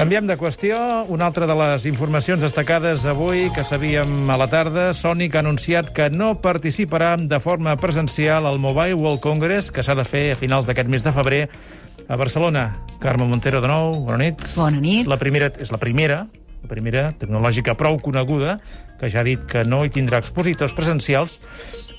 Canviem de qüestió. Una altra de les informacions destacades avui que sabíem a la tarda. Sonic ha anunciat que no participarà de forma presencial al Mobile World Congress, que s'ha de fer a finals d'aquest mes de febrer a Barcelona. Carme Montero, de nou, bona nit. Bona nit. La primera, és la primera, la primera tecnològica prou coneguda, que ja ha dit que no hi tindrà expositors presencials,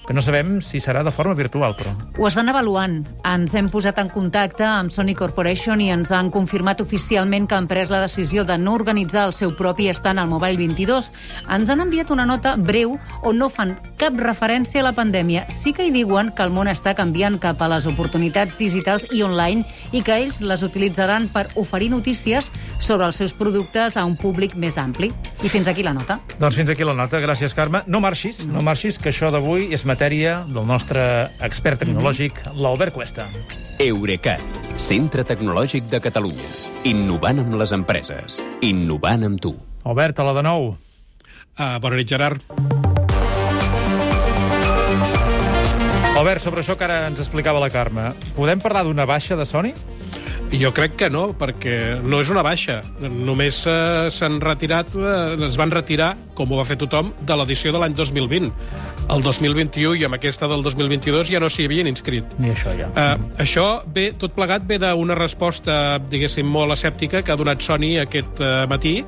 que no sabem si serà de forma virtual, però. Ho estan avaluant. Ens hem posat en contacte amb Sony Corporation i ens han confirmat oficialment que han pres la decisió de no organitzar el seu propi estant al Mobile 22. Ens han enviat una nota breu on no fan cap referència a la pandèmia. Sí que hi diuen que el món està canviant cap a les oportunitats digitals i online i que ells les utilitzaran per oferir notícies sobre els seus productes a un públic més ampli. I fins aquí la nota. Doncs fins aquí la nota. Gràcies, Carme. No marxis, no marxis, que això d'avui és matèria del nostre expert tecnològic, l'Albert Cuesta. Eurecat, centre tecnològic de Catalunya. Innovant amb les empreses. Innovant amb tu. Albert, a la de nou. Uh, bona nit, Gerard. Albert, sobre això que ara ens explicava la Carme, podem parlar d'una baixa de Sony? Jo crec que no, perquè no és una baixa. Només eh, s'han retirat, eh, es van retirar, com ho va fer tothom, de l'edició de l'any 2020. El 2021 i amb aquesta del 2022 ja no s'hi havien inscrit. Ni això, ja. Uh, això ve, tot plegat ve d'una resposta, diguéssim, molt escèptica que ha donat Sony aquest uh, matí,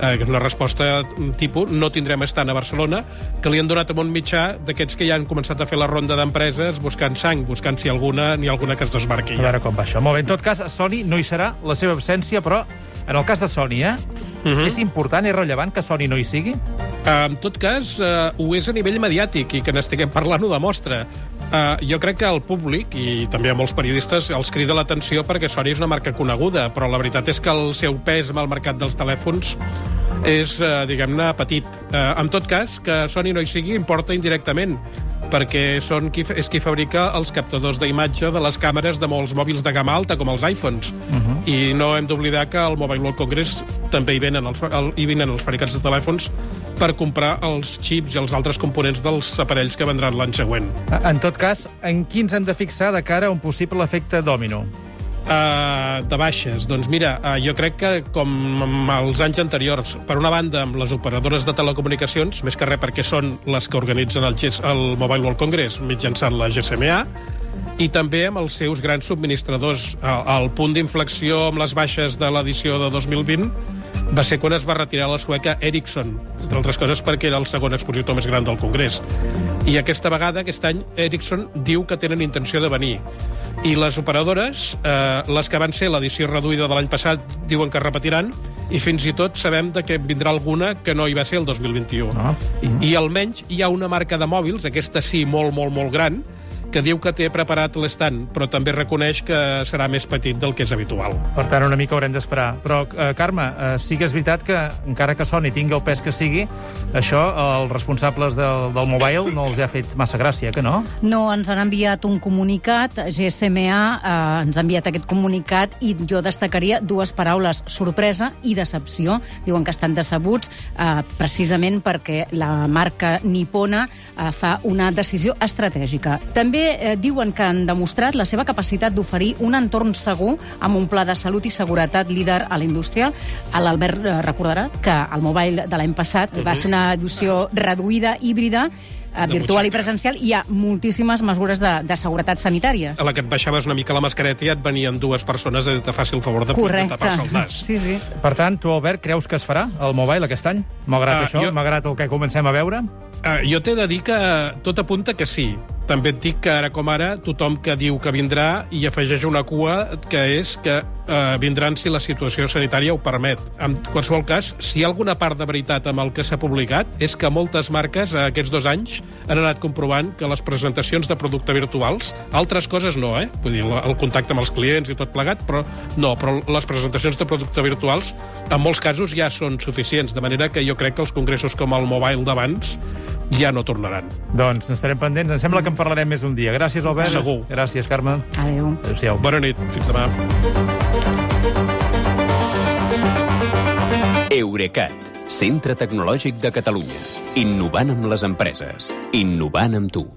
eh, que és una resposta tipus no tindrem estant a Barcelona, que li han donat a un mitjà d'aquests que ja han començat a fer la ronda d'empreses buscant sang, buscant si alguna ni alguna que es desmarqui. A veure com va això. Molt bé, en tot cas, Sony no hi serà, la seva absència, però en el cas de Sony, eh? Uh -huh. És important, és rellevant que Sony no hi sigui? Uh, en tot cas, uh, ho és a nivell mediàtic i que n'estiguem parlant ho demostra. Uh, jo crec que el públic, i també a molts periodistes, els crida l'atenció perquè Sony és una marca coneguda, però la veritat és que el seu pes en el mercat dels telèfons és, uh, diguem-ne, petit. Uh, en tot cas, que Sony no hi sigui importa indirectament, perquè són qui, és qui fabrica els captadors d'imatge de les càmeres de molts mòbils de gamma alta, com els iPhones. Uh -huh. I no hem d'oblidar que al Mobile World Congress també hi venen els, el, hi venen els fabricants de telèfons per comprar els xips i els altres components dels aparells que vendran l'any següent. En tot cas, en quins hem de fixar de cara a un possible efecte dòmino? Uh, de baixes. Doncs mira, uh, jo crec que com els anys anteriors, per una banda amb les operadores de telecomunicacions, més que res perquè són les que organitzen el, GES, el Mobile World Congress mitjançant la GSMA, i també amb els seus grans subministradors. El, el punt d'inflexió amb les baixes de l'edició de 2020 va ser quan es va retirar la sueca Ericsson, entre altres coses perquè era el segon expositor més gran del Congrés. I aquesta vegada, aquest any, Ericsson diu que tenen intenció de venir. I les operadores, eh, les que van ser l'edició reduïda de l'any passat, diuen que repetiran, i fins i tot sabem de que vindrà alguna que no hi va ser el 2021. Ah. I, I almenys hi ha una marca de mòbils, aquesta sí, molt, molt, molt gran, que diu que té preparat l'estant, però també reconeix que serà més petit del que és habitual. Per tant, una mica haurem d'esperar. Però, eh, Carme, eh, sí que és veritat que, encara que Sony tingui el pes que sigui, això els responsables del, del mobile no els ha fet massa gràcia, que no? No, ens han enviat un comunicat, GSMA eh, ens ha enviat aquest comunicat i jo destacaria dues paraules, sorpresa i decepció. Diuen que estan decebuts eh, precisament perquè la marca nipona eh, fa una decisió estratègica. També eh, diuen que han demostrat la seva capacitat d'oferir un entorn segur amb un pla de salut i seguretat líder a la indústria. L'Albert eh, recordarà que el mobile de l'any passat va ser una edició reduïda, híbrida, eh, virtual i presencial, hi ha moltíssimes mesures de, de seguretat sanitària. A la que et baixaves una mica la mascareta i et venien dues persones a te faci el favor de, de Correcte. tapar-se el nas. Sí, sí. Per tant, tu, Albert, creus que es farà el mobile aquest any? Malgrat Ah, això, jo- malgrat el que comencem a veure? Uh, jo t'he de dir que tot apunta que sí. També et dic que ara com ara tothom que diu que vindrà i afegeix una cua que és que uh, vindran si la situació sanitària ho permet. En qualsevol cas, si hi ha alguna part de veritat amb el que s'ha publicat és que moltes marques uh, aquests dos anys han anat comprovant que les presentacions de producte virtuals, altres coses no, eh? Vull dir, el contacte amb els clients i tot plegat, però no, però les presentacions de producte virtuals en molts casos ja són suficients, de manera que jo crec que els congressos com el Mobile d'abans ja no tornaran. Doncs n'estarem pendents. Em sembla que en parlarem més un dia. Gràcies, Albert. Segur. Gràcies, Carme. Adéu. Adéu-siau. Bona nit, fins demà. Eurecat, centre tecnològic de Catalunya. Innovant amb les empreses. Innovant amb tu.